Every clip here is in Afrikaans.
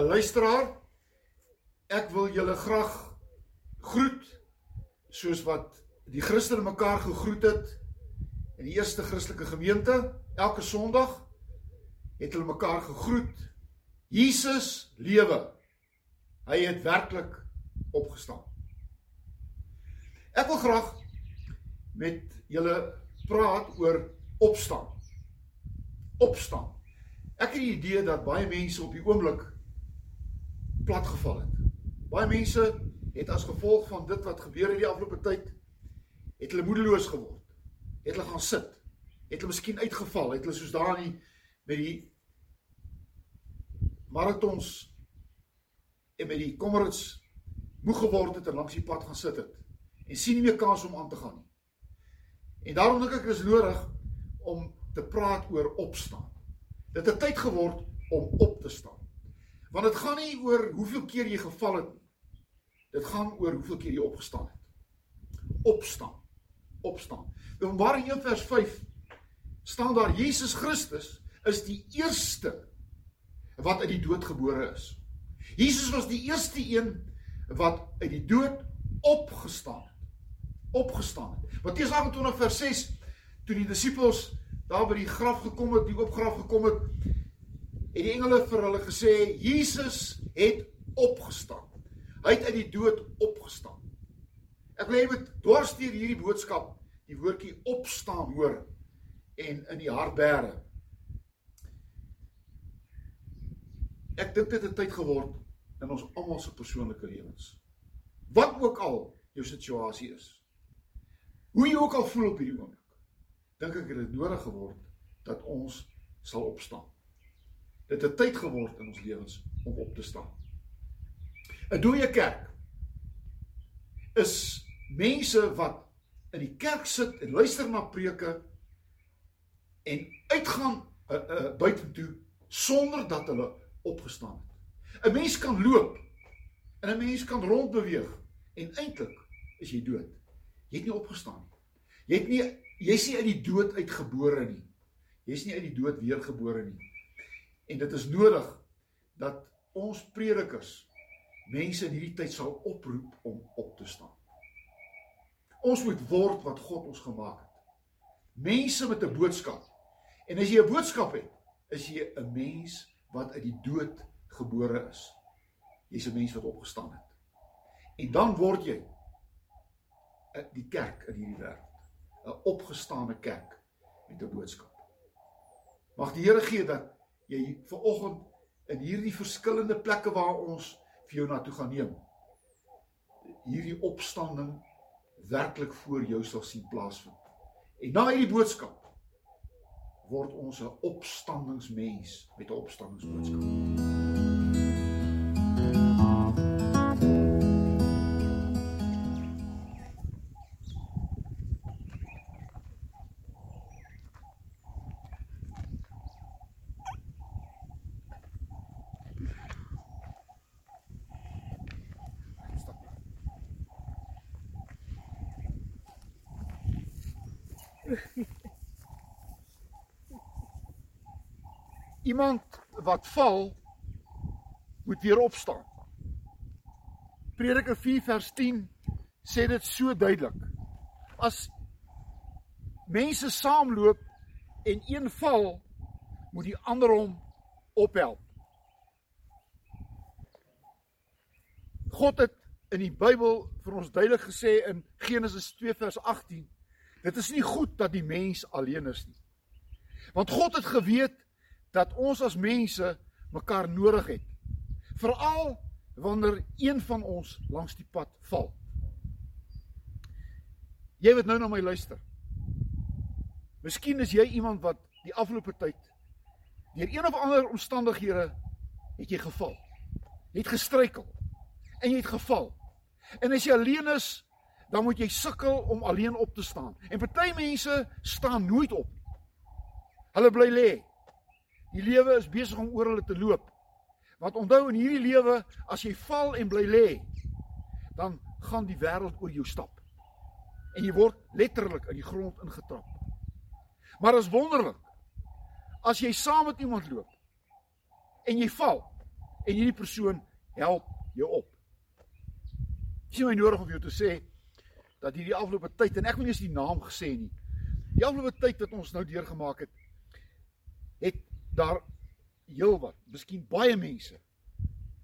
'n luisteraar. Ek wil julle graag groet soos wat die Christene mekaar gegroet het in die eerste Christelike gemeente elke Sondag het hulle mekaar gegroet. Jesus lewe. Hy het werklik opgestaan. Ek wil graag met julle praat oor opstaan. Opstaan. Ek het die idee dat baie mense op die oomblik platgeval het. Baie mense het as gevolg van dit wat gebeur in die afgelope tyd het hulle moedeloos geword. Het hulle gaan sit. Het hulle miskien uitgeval, het hulle soos daar nie met die marathons en met die kommerits moeg geword het en langs die pad gaan sit het en sien nie meer kans om aan te gaan nie. En daarom dink ek is nodig om te praat oor opstaan. Dit het tyd geword om op te staan. Want dit gaan nie oor hoeveel keer jy geval het nie. Dit gaan oor hoeveel keer jy opgestaan het. Opstaan. Opstaan. In Openbaring 1 vers 5 staan daar Jesus Christus is die eerste wat uit die dood gebore is. Jesus was die eerste een wat uit die dood opgestaan het. Opgestaan het. Matteus 28 vers 6 toe die disippels daar by die graf gekom het, die opgraf gekom het, het die engele vir hulle gesê Jesus het opgestaan. Hy het uit die dood opgestaan. Ek wil hê jy moet dwarsteer hierdie boodskap, die woordjie opstaan hoor en in die hart bære. Ek dink dit het tyd geword in ons almal se persoonlike lewens. Wat ook al jou situasie is. Hoe jy ook al voel op hierdie oomblik dink ek het dit nodig geword dat ons sal opstaan. Dit het tyd geword in ons lewens om op te staan. 'n Dooie kerk is mense wat in die kerk sit en luister na preke en uitgaan uh, uh, buitentoe sonder dat hulle opgestaan het. 'n Mens kan loop en 'n mens kan rondbeweeg en eintlik is jy dood. Jy het nie opgestaan nie. Jy het nie jy's nie uit die dood uitgebore nie. Jy's nie uit die dood weergebore nie. En dit is nodig dat ons predikers mense in hierdie tyd sal oproep om op te staan. Ons moet word wat God ons gemaak het. Mense met 'n boodskap. En as jy 'n boodskap het, is jy 'n mens wat uit die dood gebore is. Jy's 'n mens wat opgestaan het. En dan word jy die kerk in hierdie wêreld. 'n opgestane kerk met 'n boodskap. Mag die Here gee dat jy ver oggend in hierdie verskillende plekke waar ons vir jou na toe gaan neem, hierdie opstanding werklik voor jou sal sien plaasvind. En na hierdie boodskap word ons 'n opstandingsmens met 'n opstandingsboodskap. Hmm. Iemand wat val moet weer opstaan. Prediker 4 vers 10 sê dit so duidelik. As mense saamloop en een val, moet die ander hom ophelp. God het in die Bybel vir ons duidelik gesê in Genesis 2 vers 18 Dit is nie goed dat die mens alleen is nie. Want God het geweet dat ons as mense mekaar nodig het. Veral wanneer een van ons langs die pad val. Jy wat nou na my luister. Miskien is jy iemand wat die afgelope tyd deur een of ander omstandighede het jy geval. Het gestruikel en jy het geval. En as jy alleen is, dan moet jy sukkel om alleen op te staan. En party mense staan nooit op. Hulle bly lê. Die lewe is besig om oor hulle te loop. Want onthou in hierdie lewe, as jy val en bly lê, dan gaan die wêreld oor jou stap. En jy word letterlik in die grond ingetrap. Maar as wonderlik, as jy saam met iemand loop en jy val, en hierdie persoon help jou op. Is my nodig om vir jou te sê dat hierdie afgelope tyd en ek wil nie eens die naam gesê nie. Die afgelope tyd wat ons nou deurgemaak het, het daar heelwat, miskien baie mense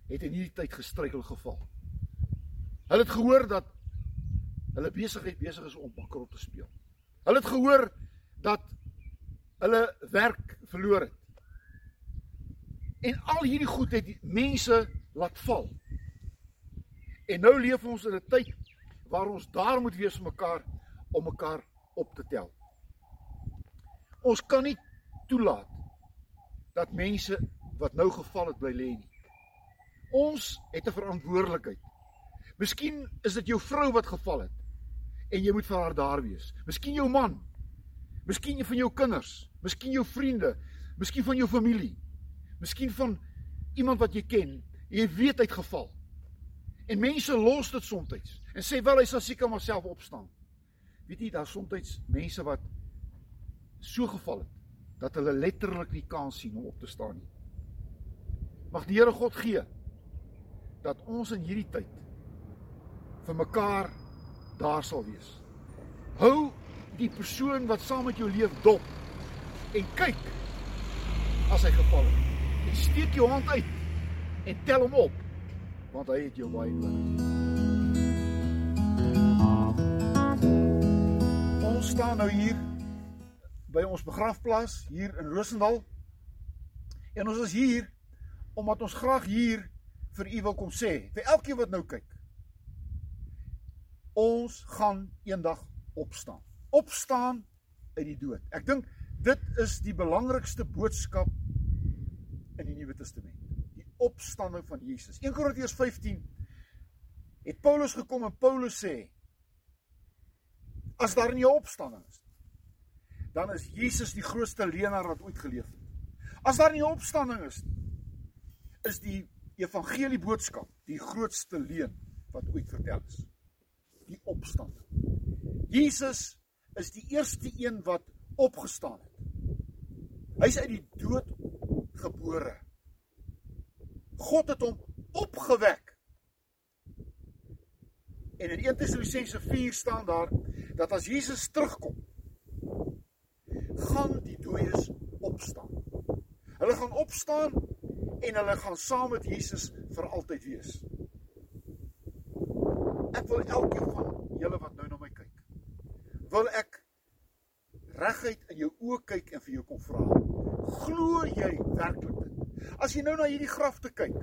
het in hierdie tyd gestruikel geval. Hulle het gehoor dat hulle besigheid besig is om bankrot te speel. Hulle het gehoor dat hulle werk verloor het. En al hierdie goed het mense laat val. En nou leef ons in 'n tyd waar ons daar moet wees vir mekaar om mekaar op te tel. Ons kan nie toelaat dat mense wat nou geval het bly lê nie. Ons het 'n verantwoordelikheid. Miskien is dit jou vrou wat geval het en jy moet vir haar daar wees. Miskien jou man. Miskien een van jou kinders, miskien jou vriende, miskien van jou familie. Miskien van iemand wat jy ken, jy weet hy't geval. En mense los dit soms en sê wel hy sal seker maar self opstaan. Weet jy daar's soms mense wat so geval het dat hulle letterlik nie kans sien om op te staan nie. Mag die Here God gee dat ons in hierdie tyd vir mekaar daar sal wees. Hou die persoon wat saam met jou leef dop en kyk as hy geval het. En steek jou hand uit en tel hom op want hy het jou baie nodig. Ons staan nou hier by ons begrafplaas hier in Rosendal. En ons is hier omdat ons graag hier vir u wil kom sê, vir elkeen wat nou kyk. Ons gaan eendag opstaan. Opstaan uit die dood. Ek dink dit is die belangrikste boodskap in die Nuwe Testament. Die opstanding van Jesus. 1 Korintiërs 15 het Paulus gekom en Paulus sê as daar nie 'n opstanding is dan is Jesus die grootste leenaar wat ooit geleef het. As daar nie 'n opstanding is nie, is die evangelie boodskap die grootste leuen wat ooit vertel is. Die opstanding. Jesus is die eerste een wat opgestaan het. Hy's uit die dood gebore. God het hom opgewek. En in 1 Tessalonisense 4 staan daar dat as Jesus terugkom, gaan die dooies opstaan. Hulle gaan opstaan en hulle gaan saam met Jesus vir altyd wees. Ek wil elkeen van julle wat nou na my kyk, wil ek reguit in jou oë kyk en vir jou kom vra. Glo jy werklik dit? As jy nou na hierdie grafte kyk,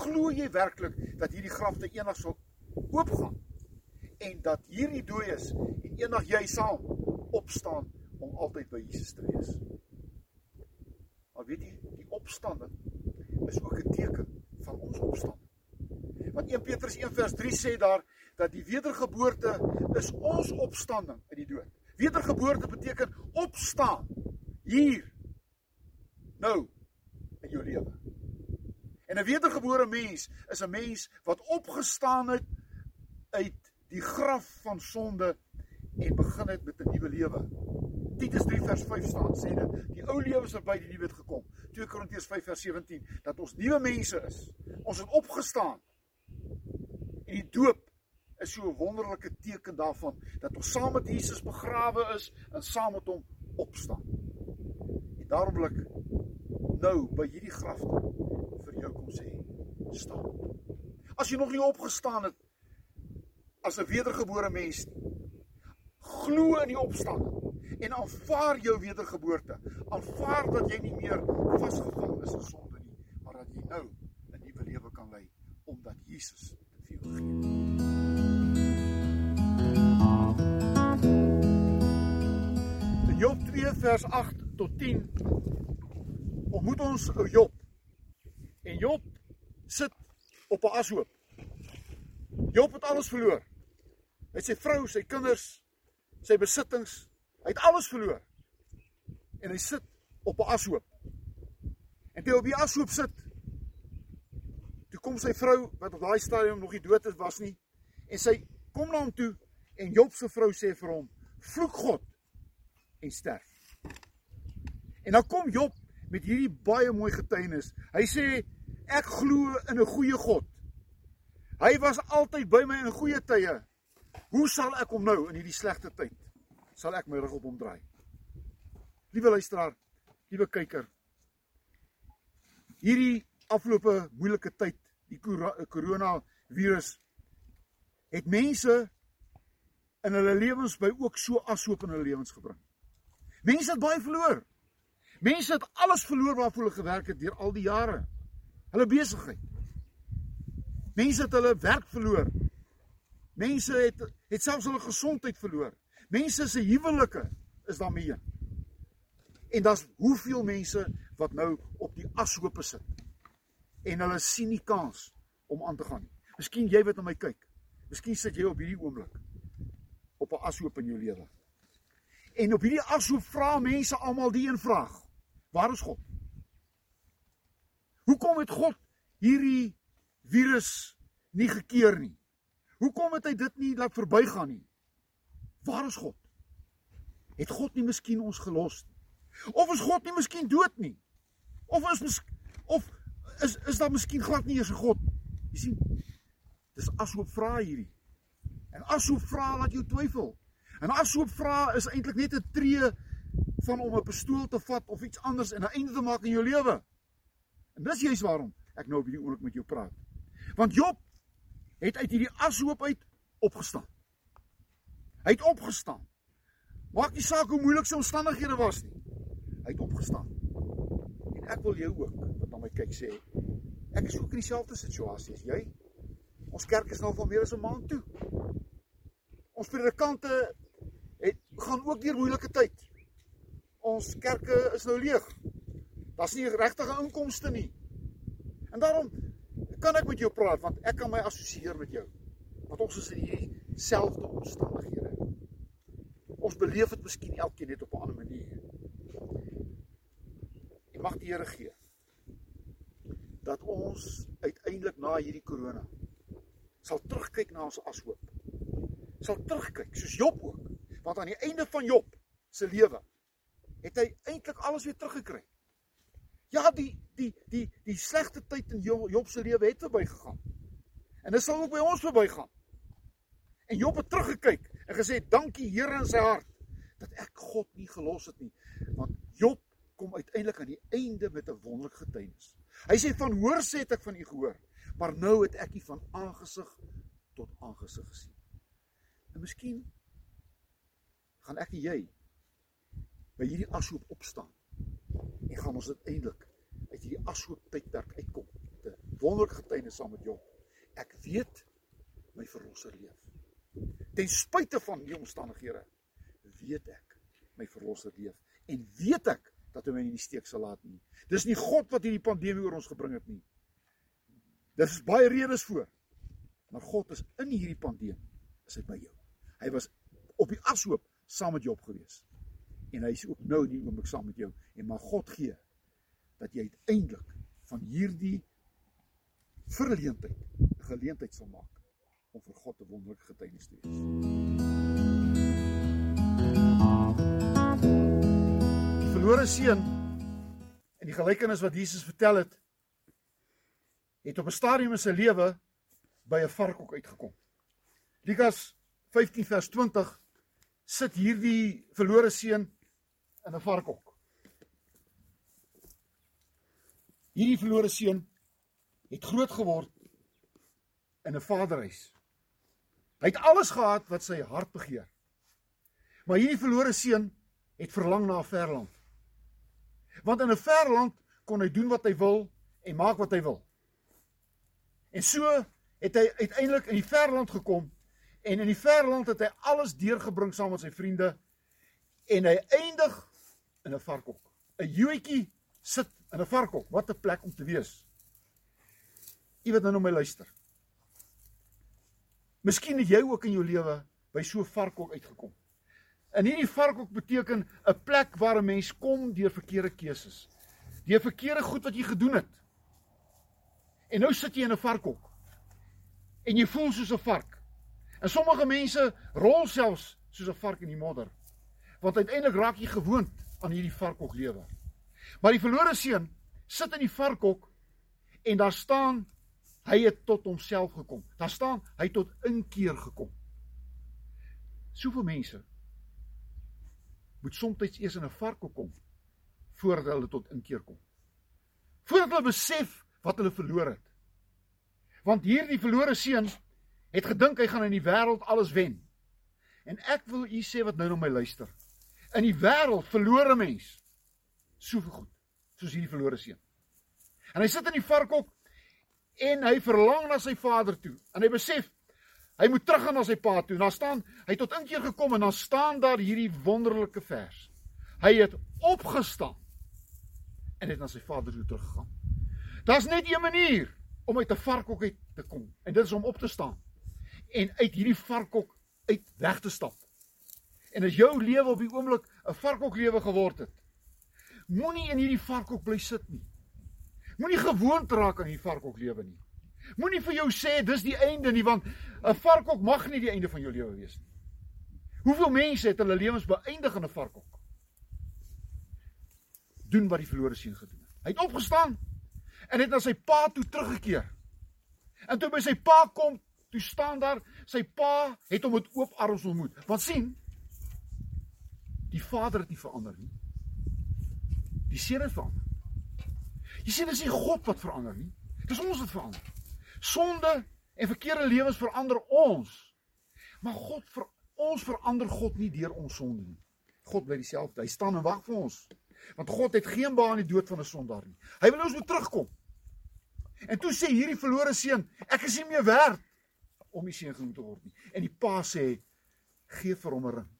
glo jy werklik dat hierdie grafte eendag sal oopgaan en dat hierdie dooies en eendag jy saam opstaan om altyd by Jesus te wees? Maar weet jy, die opstanding is ook 'n teken van ons opstanding. Want 1 Petrus 1 vers 3 sê daar dat die wedergeboorte is ons opstanding uit die dood. Wedergeboorte beteken opstaan hier nou in jou lewe. En 'n wedergebore mens is 'n mens wat opgestaan het uit die graf van sonde en begin het met 'n nuwe lewe. Titus 3 vers 5 staan sê dit die ou lewe is verby die nuwe het gekom. 2 Korintiërs 5 vers 17 dat ons nuwe mense is. Ons het opgestaan. En die doop is so 'n wonderlike teken daarvan dat ons saam met Jesus begrawe is en saam met hom opstaan. En daarom wil ek nou by hierdie graf vir jou kom sê, staan. As jy nog nie opgestaan het as 'n wedergebore mens nie, glo in die opstanding en aanvaar jou wedergeboorte. Aanvaar dat jy nie meer vasgevang is in sonde nie, maar dat jy nou 'n nuwe lewe kan lei omdat Jesus dit vir jou gegee het. Job 2 vers 8 tot 10 ontmoet ons Job. En Job sit op 'n ashoop. Job het alles verloor. Hy het sy vrou, sy kinders, sy besittings, Hy het alles verloor. En hy sit op 'n ashoop. En toe op die ashoop sit, toe kom sy vrou wat op daai stadium nog nie dood is was nie, en sy kom na hom toe en Job se vrou sê vir hom: "Vloek God en sterf." En dan kom Job met hierdie baie mooi getuienis. Hy sê: ek glo in 'n goeie God. Hy was altyd by my in goeie tye. Hoe sal ek hom nou in hierdie slegte tyd sal ek my rug op hom draai? Liewe luisteraar, liewe kyker. Hierdie afgelope moeilike tyd, die corona virus het mense in hulle lewens by ook so ashoop in hulle lewens gebring. Mense het baie verloor. Mense het alles verloor waarvoor hulle gewerk het deur al die jare. Hulle besigheid. Mense het hulle werk verloor. Mense het het selfs hulle gesondheid verloor. Mense se huwelike is daarmee heen. En daar's hoeveel mense wat nou op die ashoope sit. En hulle sien nie kans om aan te gaan nie. Miskien jy wat na my kyk. Miskien sit jy op hierdie oomblik op 'n ashoop in jou lewe. En op hierdie ashoop vra mense almal die een vraag: Waar is God? Hoekom het God hierdie virus nie gekeer nie? Hoekom het hy dit nie laat verbygaan nie? Waar is God? Het God nie miskien ons gelos nie? Of is God nie miskien dood nie? Of is of is is daar miskien glad nie eens 'n God? Jy sien, dis asoop vra hierdie. En asoop vra laat jou twyfel. En asoop vra is eintlik net 'n tree van om 'n pistool te vat of iets anders en 'n einde te maak in jou lewe. En dis juist waarom ek nou op hierdie oomblik met jou praat. Want Job het uit hierdie ashoop uit opgestaan. Hy het opgestaan. Maak nie saak hoe moeilik sy omstandighede was nie. Hy het opgestaan. En ek wil jou ook wat na my kyk sê, ek is ook in dieselfde situasie as jy. Ons kerk is nou van meer as 'n maand toe. Ons predikante het gaan ook deur moeilike tyd ons kerke is nou leeg. Daar's nie regtige inkomste nie. En daarom kan ek met jou praat want ek kan my assosieer met jou. Want ons is in hierdie selfde omstandighede. Ons beleef dit miskien elkeen net op 'n ander manier. En mag die Here gee dat ons uiteindelik na hierdie korona sal terugkyk na ons ashoop. Sal terugkyk soos Job ook, want aan die einde van Job se lewe het hy eintlik alles weer teruggekry. Ja, die die die die slegte tyd in Job se lewe het verbygegaan. En dit sal ook by ons verbygaan. En Job het teruggekyk en gesê dankie Here in sy hart dat ek God nie gelos het nie. Want Job kom uiteindelik aan die einde met 'n wonderlike getuienis. Hy sê van hoor sê ek van u gehoor, maar nou het ek u van aangesig tot aangesig gesien. En miskien gaan ek en jy by hierdie ashoop opstaan. En gaan ons uiteindelik uit hierdie ashoop tydperk uitkom. 'n Wonderlike getuienis saam met Job. Ek weet my verlosser leef. Ten spyte van die omstandighede weet ek my verlosser leef en weet ek dat hy my nie in die steek sal laat nie. Dis nie God wat hierdie pandemie oor ons gebring het nie. Dis baie redes voor. Maar God is in hierdie pandemie is hy by jou. Hy was op die ashoop saam met Job gewees en hy is ook nou in die oomblik saam met jou en maar God gee dat jy uiteindelik van hierdie verleentheid 'n geleentheid sal maak om vir God 'n wonderlike getuienis te wees. Die verlore seun en die gelykenis wat Jesus vertel het het op 'n stadium in sy lewe by 'n varkhok uitgekom. Lukas 15 vers 20 sit hierdie verlore seun in 'n varkhok. Hierdie verlore seun het groot geword in 'n vaderhuis. Hy het alles gehad wat sy hart begeer. Maar hierdie verlore seun het verlang na 'n ver land. Want in 'n ver land kon hy doen wat hy wil en maak wat hy wil. En so het hy uiteindelik in die ver land gekom en in die ver land het hy alles deurgebring saam met sy vriende en hy eindig in 'n varkhok. 'n Joetjie sit in 'n varkhok. Wat 'n plek om te wees. Weet nou nou my luister. Miskien het jy ook in jou lewe by so 'n varkhok uitgekom. En hierdie varkhok beteken 'n plek waar 'n mens kom deur verkeerde keuses. Deur verkeerde goed wat jy gedoen het. En nou sit jy in 'n varkhok. En jy voel soos 'n vark. En sommige mense rol selfs soos 'n vark in die modder. Want uiteindelik raak jy gewoond aan hierdie varkhok lewe. Maar die verlore seun sit in die varkhok En daar staan hy het tot homself gekom. Daar staan hy tot inkeer gekom. Soveel mense moet soms eers in 'n varkhok kom voordat hulle tot inkeer kom. Voordat hulle besef wat hulle verloor het. Want hierdie verlore seun het gedink hy gaan in die wêreld alles wen. En ek wil u sê wat nou na my luister. In die wêreld verlore mens soveel goed soos hierdie verlore seun. En hy sit in die varkhok en hy verlang na sy vader toe. En hy besef hy moet teruggaan na sy pa toe. En daar staan hy tot inkeer gekom en dan staan daar hierdie wonderlike vers. Hy het opgestaan en het na sy vader toe teruggegaan. Daar's net een manier om uit 'n varkhok uit te kom en dit is om op te staan en uit hierdie varkhok uit weg te stap. En as jou lewe op die oomblik 'n varkhok lewe geword het, moenie in hierdie varkhok bly sit nie. Moenie gewoond raak aan hierdie varkhok lewe nie. Moenie vir jou sê dis die einde nie want 'n varkhok mag nie die einde van jou lewe wees nie. Hoeveel mense het hulle lewens beëindig in 'n varkhok? Doen wat die verlore seun gedoen het. Hy het opgestaan en het na sy pa toe teruggekeer. En toe by sy pa kom, toe staan daar sy pa het hom met oop arms ontmoet. Want sien, die vader het nie verander nie. Die seun het verander. Jy sien, dit is nie God wat verander nie. Dis ons wat verander. Sonde en verkeerde lewens verander ons. Maar God vir ons verander God nie deur ons sonde nie. God bly dieselfde. Hy staan en wag vir ons. Want God het geen baan die dood van 'n sondaar nie. Hy wil ons moet terugkom. En toe sê hierdie verlore seun, ek is nie meer werd om die seun genoem te word nie. En die pa sê, gee vir hom 'n ring.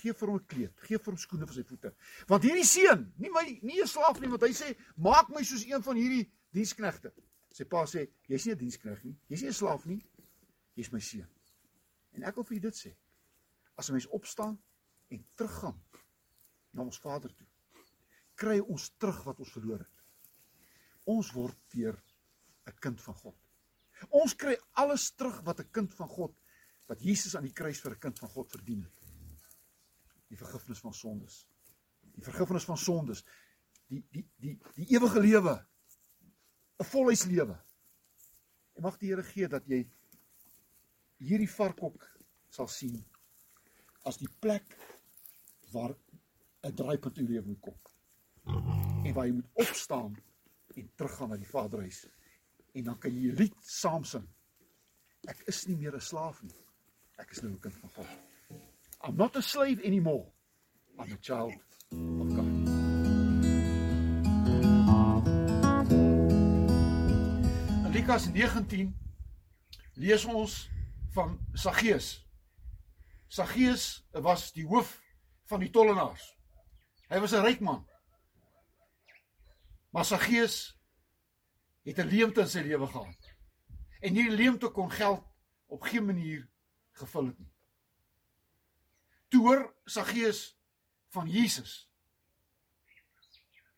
Gee vir hom 'n kleed, gee vir hom skoene vir sy voete. Want hierdie seun, nie my nie 'n slaaf nie, want hy sê, maak my soos een van hierdie diensknegte. Sy pa sê, jy's nie 'n diensknegt nie. Jy's nie 'n slaaf nie. Jy's my seun. En ek wil vir julle dit sê. As 'n mens opstaan en teruggaan na ons Vader toe, kry ons terug wat ons verloor het. Ons word weer 'n kind van God. Ons kry alles terug wat 'n kind van God wat Jesus aan die kruis vir 'n kind van God verdien het. Die vergifnis van sondes. Die vergifnis van sondes. Die die die die ewige lewe 'n volhuislewe. En mag die Here gee dat jy hierdie varkhok sal sien as die plek waar 'n draaipunt in jou lewe moet kom. En waar jy moet opstaan en teruggaan na die Vaderhuis. En dan kan jy 'n lied saam sing. Ek is nie meer 'n slaaf nie. Ek is nou 'n kind van God. I'm not a slave anymore. I'm a child of God. Lukas 19 lees ons van Saggeus. Saggeus was die hoof van die tollenaars. Hy was 'n ryk man. Maar Saggeus het 'n leemte in sy lewe gehad. En hierdie leemte kon geld op geen manier gevul het nie. Toe hoor Saggeus van Jesus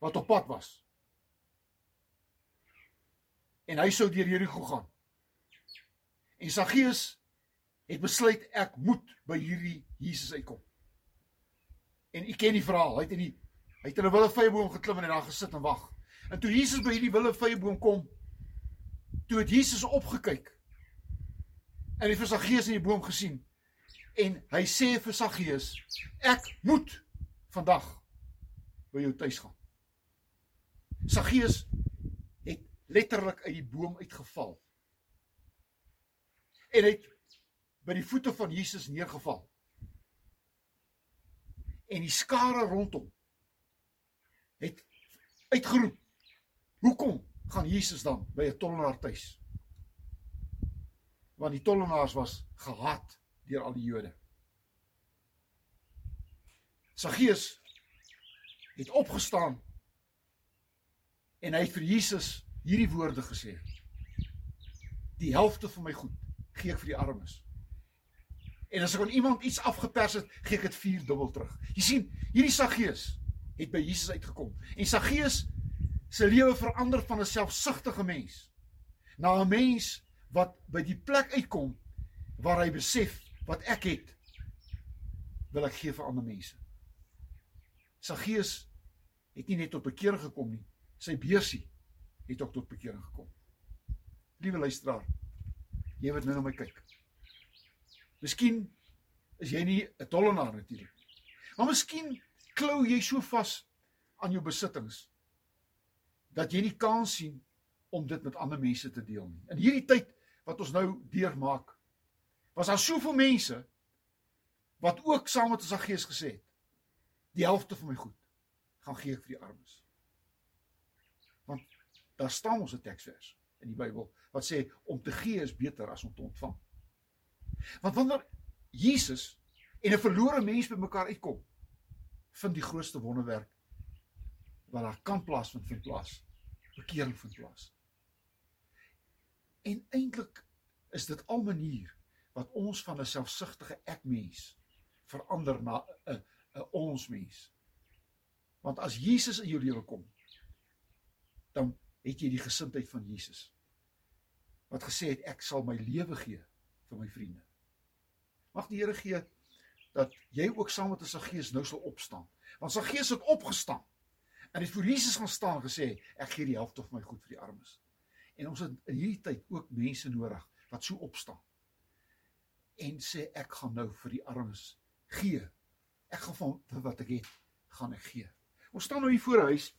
wat op pad was en hy sou deur Jerigo gaan. En Saggeus het besluit ek moet by hierdie Jesus uitkom. En u ken die verhaal, hy het in die hy het in 'n willevyeboom geklim en daar gesit en wag. En toe Jesus by hierdie willevyeboom kom, toe het Jesus opgekyk. En hy het vir Saggeus in die boom gesien. En hy sê vir Saggeus, ek moet vandag by jou tuis gaan. Saggeus letterlik uit die boom uitgeval. En het by die voete van Jesus neergeval. En die skare rondom het uitgeroep: "Hoekom gaan Jesus dan by 'n tollenaar tuis?" Want die tollenaars was gehaat deur al die Jode. Saggeus het opgestaan en hy het vir Jesus hierdie woorde gesê. Die helfte van my goed gee ek vir die armes. En as ek aan iemand iets afgepers het, gee ek dit vier dubbel terug. Jy sien, hierdie Saggeus het by Jesus uitgekom. En Saggeus se lewe verander van 'n selfsugtige mens na 'n mens wat by die plek uitkom waar hy besef wat ek het wil ek gee vir ander mense. Saggeus het nie net tot bekering gekom nie, sy beursie het ook tot bekering gekom. liewe luisteraar, jy wat nou na my kyk. Miskien is jy nie 'n tollenaar natuurlik. Maar miskien klou jy so vas aan jou besittings dat jy nie kans sien om dit met ander mense te deel nie. In hierdie tyd wat ons nou deurmaak, was daar soveel mense wat ook saam met ons Gees gesê het: "Die helfte van my goed gaan gee ek vir die armes." Want daar staan ons 'n teksvers in die Bybel wat sê om te gee is beter as om te ontvang. Want wanneer Jesus en 'n verlore mens bymekaar uitkom, vind die grootste wonderwerk wat daar kan plaasvind vind plaas. Bekering vind plaas. En eintlik is dit al manier wat ons van 'n selfsugtige ek mens verander na 'n 'n ons mens. Want as Jesus in jou lewe kom, dan het jy die gesindheid van Jesus. Wat gesê het ek sal my lewe gee vir my vriende. Mag die Here gee dat jy ook saam met ons Gees nou sal opstaan. Want sy Gees het opgestaan. En het voor Jesus gaan staan gesê ek gee die helfte van my goed vir die armes. En ons het in hierdie tyd ook mense nodig wat so opstaan en sê ek gaan nou vir die armes gee. Ek gaan van wat ek het, gaan ek gee. Ons staan nou hier voor 'n huis.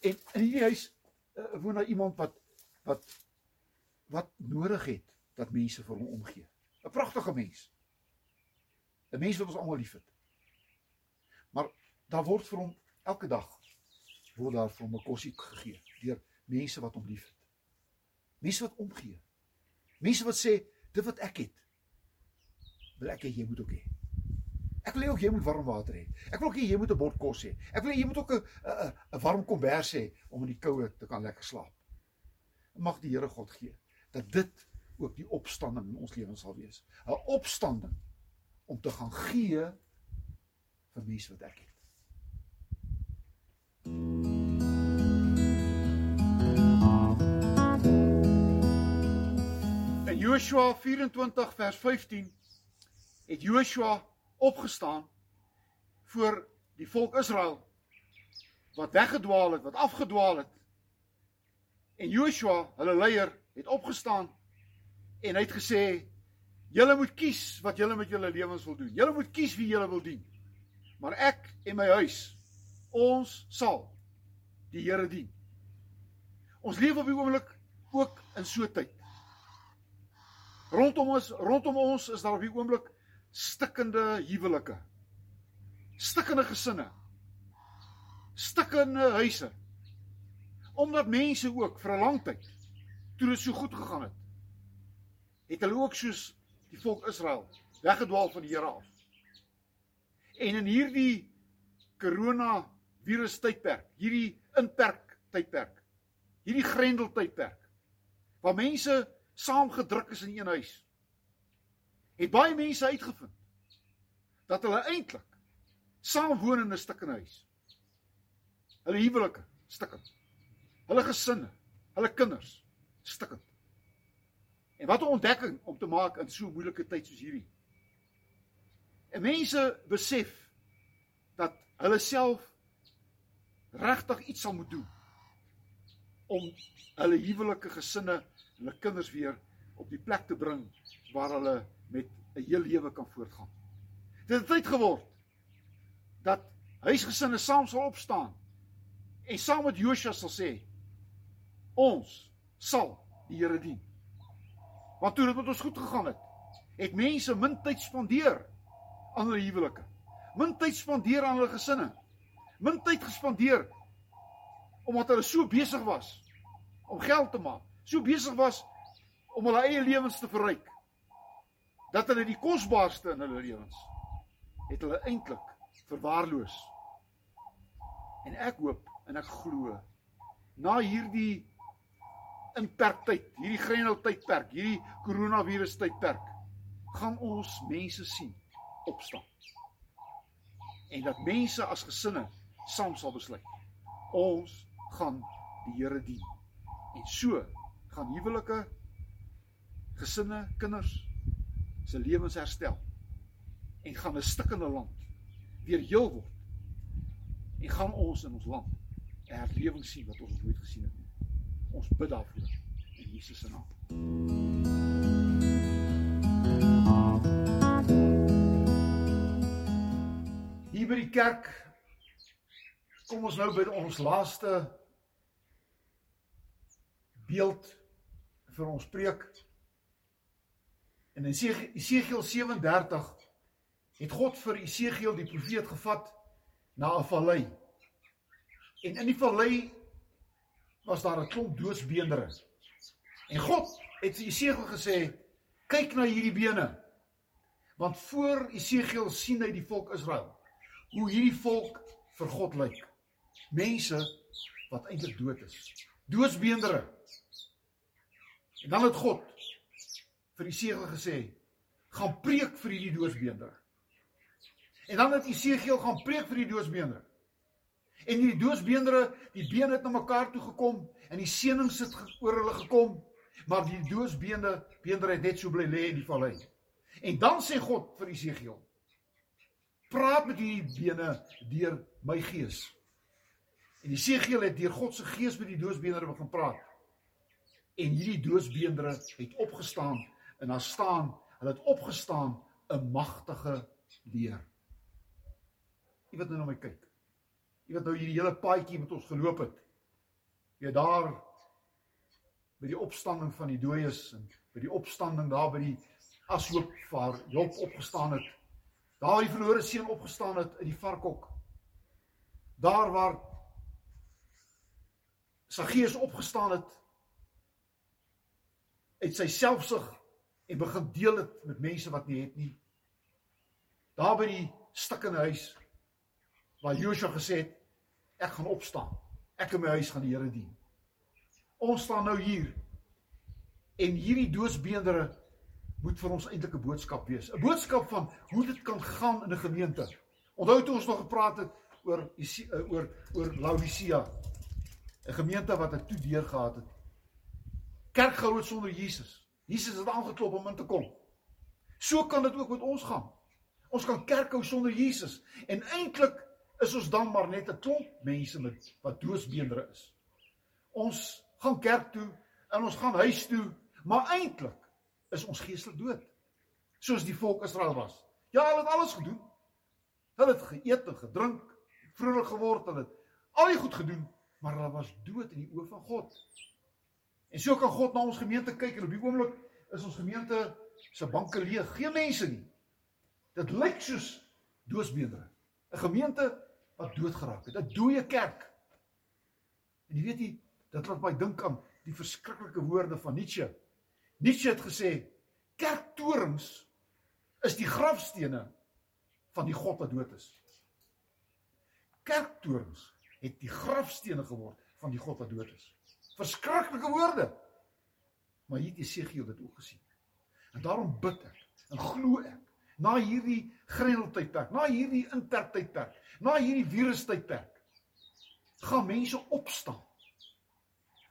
En in hierdie huis uh, woon daar iemand wat wat wat nodig het dat mense vir hom omgee. 'n Pragtige mens. 'n Mens wat ons almal liefhet. Maar daar word vir hom elke dag word daar vir hom 'n kosie gegee deur mense wat hom liefhet. Mense wat omgee. Mense wat sê dit wat ek het wil ek hê jy moet ook hê. Ek wil hê ook jy moet warm water hê. Ek wil ook hê jy moet 'n bord kos hê. Ek wil hê jy moet ook 'n 'n warm kombers hê om in die koue te kan lekker slaap. Mag die Here God gee dat dit ook die opstanding in ons lewens sal wees. 'n Opstanding om te gaan gee vir mense wat ek het. Joshua 24 vers 15 het Joshua opgestaan voor die volk Israel wat weggedwaal het, wat afgedwaal het. En Joshua, hulle leier, het opgestaan en hy het gesê: "Julle moet kies wat julle met julle lewens wil doen. Julle moet kies wie julle wil dien. Maar ek en my huis, ons sal die Here dien." Ons leef op die oomblik ook in so 'n tyd. Rondom ons rondom ons is daar op die oomblik stikkende huwelike. Stikkende gesinne. Stikkende huise. Omdat mense ook vir 'n lang tyd toe dit so goed gegaan het, het hulle ook soos die volk Israel weggedwaal van die Here af. En in hierdie corona virus tydperk, hierdie inperk tydperk, hierdie grendel tydperk waar mense saamgedruk is in een huis. Het baie mense uitgevind dat hulle eintlik saam woon in 'n stikkende huis. Hulle huwelike stikkend. Hulle gesinne, hulle kinders stikkend. En wat 'n ontdekking om te maak in so 'n moeilike tyd soos hierdie. En mense besef dat hulle self regtig iets sal moet doen om hulle huwelike gesinne hulle kinders weer op die plek te bring waar hulle met 'n heel lewe kan voortgaan. Dit het tyd geword dat huisgesinne saam sal opstaan en saam met Josua sal sê ons sal die Here dien. Want toe dit met ons goed gegaan het, het mense min tyd spandeer aan hulle huwelike. Min tyd spandeer aan hulle gesinne. Min tyd gespandeer omdat hulle so besig was om geld te maak so besig was om hulle eie lewens te verryk dat hulle die kosbaarste in hulle lewens het hulle eintlik verwaarloos. En ek hoop en ek glo na hierdie inperktyd, hierdie grendeltydperk, hierdie koronavirus tydperk, gaan ons mense sien opstaan. En dat mense as gesinne saam sal besluit. Ons gaan die Here dien. En so gaan huwelike gesinne, kinders se lewens herstel en gaan 'n stikkende land weer heel word. En gaan ons in ons land 'n herlewing sien wat ons nooit gesien het nie. Ons bid daarvoor. in Jesus se naam. Hier by die kerk kom ons nou by ons laaste beeld vir ons preek. En in Esegiel 37 het God vir Esegiel die profeet gevat na 'n vallei. En in die vallei was daar 'n klomp doodsbeendere. En God het vir Esegiel gesê: "Kyk na hierdie bene." Want voor Esegiel sien hy die volk Israel hoe hierdie volk vir God lyk. Mense wat eintlik dood is. Doodsbeendere. En dan het God vir Esegiel gesê: "Gaan preek vir hierdie doodsbeendere." En dan het Esegiel gaan preek vir die doodsbeendere. En die doodsbeendere, die bene het na mekaar toe gekom en die seënings het oor hulle gekom, maar die doodsbeende beendere het net so bly lê in die vallei. En dan sê God vir Esegiel: "Praat met hierdie bene deur my gees." En Esegiel het deur God se gees met die doodsbeendere begin praat. En hierdie doodsbeendere het opgestaan en daar staan, hulle het opgestaan 'n magtige leer. Jy wat nou na my kyk. Jy wat nou hierdie hele paadjie met ons geloop het. Jy daar by die opstanding van die dooies en by die opstanding daar by die ashoop waar Job opgestaan het. Daar waar die verlore seun opgestaan het in die varkhok. Daar waar Saggeus opgestaan het uit sy selfsug en begin deel dit met mense wat nie het nie. Daar by die stikkende huis waar Joshua gesê het ek gaan opstaan. Ek en my huis gaan die Here dien. Ons staan nou hier. En hierdie doodsbeendere moet vir ons eintlik 'n boodskap wees. 'n Boodskap van hoe dit kan gaan in 'n gemeente. Onthou toe ons nog gepraat het oor eh, oor oor Laodicea. 'n Gemeente wat 'n toedeur gehad het. Kerk groot sonder Jesus. Jesus het aangeklop om in te kom. So kan dit ook met ons gaan. Ons kan kerk hou sonder Jesus en eintlik is ons dan maar net 'n klomp mense met wat doodsbeendere is. Ons gaan kerk toe en ons gaan huis toe, maar eintlik is ons geestelik dood. Soos die volk Israel was. Ja, hulle het alles gedoen. Hulle het geëet en gedrink, vrolik geword, hulle het al die goed gedoen, maar hulle was dood in die oë van God. En so kan God na ons gemeente kyk en op die oomblik is ons gemeente se banke leeg, geen mense nie. Dit lyk soos doodsbeendere. 'n Gemeente wat dood geraak het, 'n dooie kerk. En jy weet jy, dit laat my dink aan die verskriklike woorde van Nietzsche. Nietzsche het gesê kerktorings is die grafstene van die God wat dood is. Kerktorings het die grafstene geword van die God wat dood is. Verskriklike woorde. Maar hier het Jesegiel dit ook gesien. En daarom bid ek en glo ek na hierdie grendeltydperk, na hierdie intertydperk, na hierdie virustydperk, gaan mense opstaan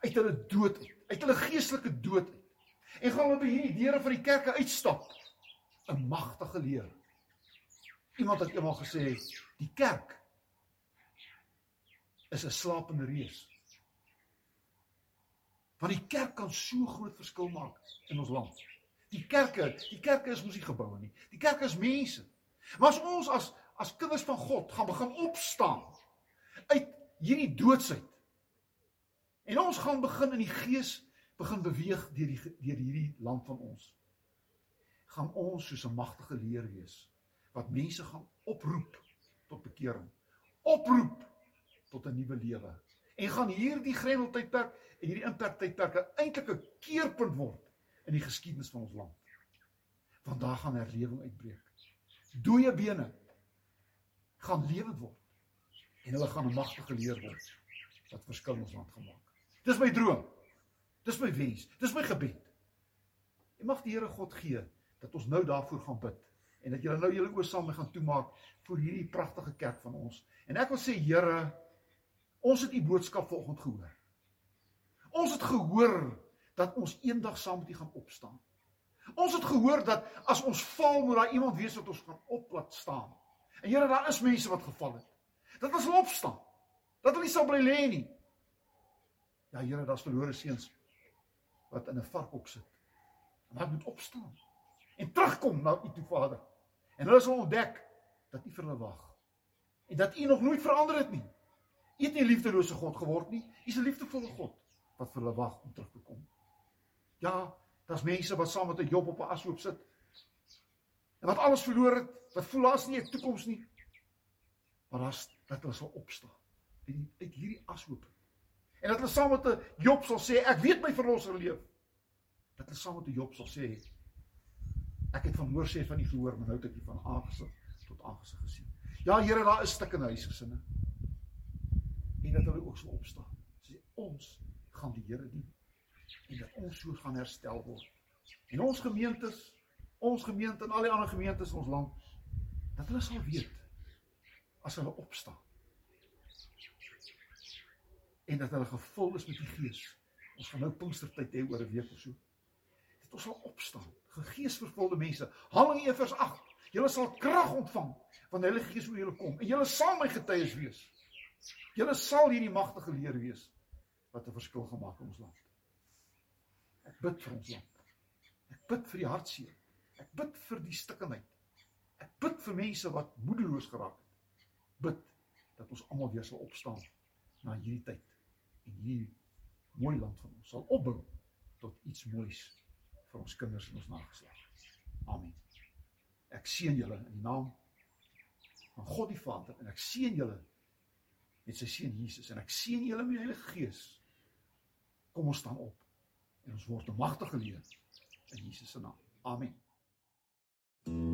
uit hulle dood uit, uit hulle geestelike dood uit. En gaan hulle by hierdie deure van die kerke uitstap. 'n Magtige leer. Iemand het eendag gesê, die kerk is 'n slapende reus. Want die kerk kan so groot verskil maak in ons land. Die kerke, die kerke is mos nie geboue nie. Die kerke is mense. Maar as ons as as kinders van God gaan begin opstaan uit hierdie doodsheid. En ons gaan begin in die gees begin beweeg deur die deur hierdie land van ons. gaan ons soos 'n magtige leer wees wat mense gaan oproep tot bekering. Oproep tot 'n nuwe lewe. En gaan hierdie grendeltydperk en hierdie imperktydperke eintlik 'n keerpunt word in die geskiedenis van ons land. Want daar gaan herlewing uitbreek. Dooie bene gaan lewend word en hulle gaan 'n magtige leer word wat verskil ons land gemaak. Dis my droom. Dis my wens. Dis my gebed. En mag die Here God gee dat ons nou daarvoor gaan bid en dat julle nou julle oë saam gaan toemaak vir hierdie pragtige kerk van ons. En ek wil sê Here, ons het u boodskap vanoggend gehoor. Ons het gehoor dat ons eendag saam met U gaan opstaan. Ons het gehoor dat as ons val, moet daar iemand wees wat ons gaan oplaat staan. En Here, daar is mense wat geval het. Dat ons opstaan. Dat hulle nie sal bly lê nie. Ja Here, daar's verlore seuns wat in 'n varkhok sit. En wat moet opstaan en terugkom na U toe Vader. En hulle sal ontdek dat U vir hulle wag. En dat U nog nooit verander het nie. U het nie 'n liefdelose God geword nie. U is 'n liefdevolle God wat vir hulle wag om terug te kom. Ja, daar's mense wat saam met 'n Job op 'n ashoop sit. En wat alles verloor het, wat voel as nie 'n toekoms nie. Maar daar's dat hulle sal opstaan en uit hierdie ashoop. En dat hulle saam met 'n Job sal sê, ek weet my verlosser leef. Dat hulle saam met 'n Job sal sê, ek het van hoor sê van U gehoor, maar nou het ek U van aangesig tot aangesig gesien. Ja, Here, daar is stukkende huisgesinne. En dat hulle ook sal opstaan. Sê ons gaan die Here dien en dat ons so gaan herstel word. En ons gemeentes, ons gemeente en al die ander gemeentes in ons land, dat hulle sal weet as hulle opstaan en dat hulle gevul is met die Gees. Ons gaan nou Pinkstertyd hê oor 'n week of so. Dat ons sal opstaan, geesvervulde mense. Handelinge 1 vers 8. Julle sal krag ontvang wanneer die Heilige Gees oor julle kom en julle sal my getuies wees. Julle sal hierdie magtige leer wees wat 'n verskil gemaak in ons land. Ek bid vir ons land. Ek bid vir die hartseer. Ek bid vir die stikkenheid. Ek bid vir mense wat moedeloos geraak het. Bid dat ons almal weer sal opstaan na hierdie tyd en hier mooi land van ons sal opbou tot iets moois vir ons kinders en ons nageslag. Amen. Ek seën julle in die naam van God die Vader en ek seën julle met sy seun Jesus en ek seën julle met die Heilige Gees. Kom ons staan op en ons word nou magtig geleer in Jesus se naam. Amen. thank you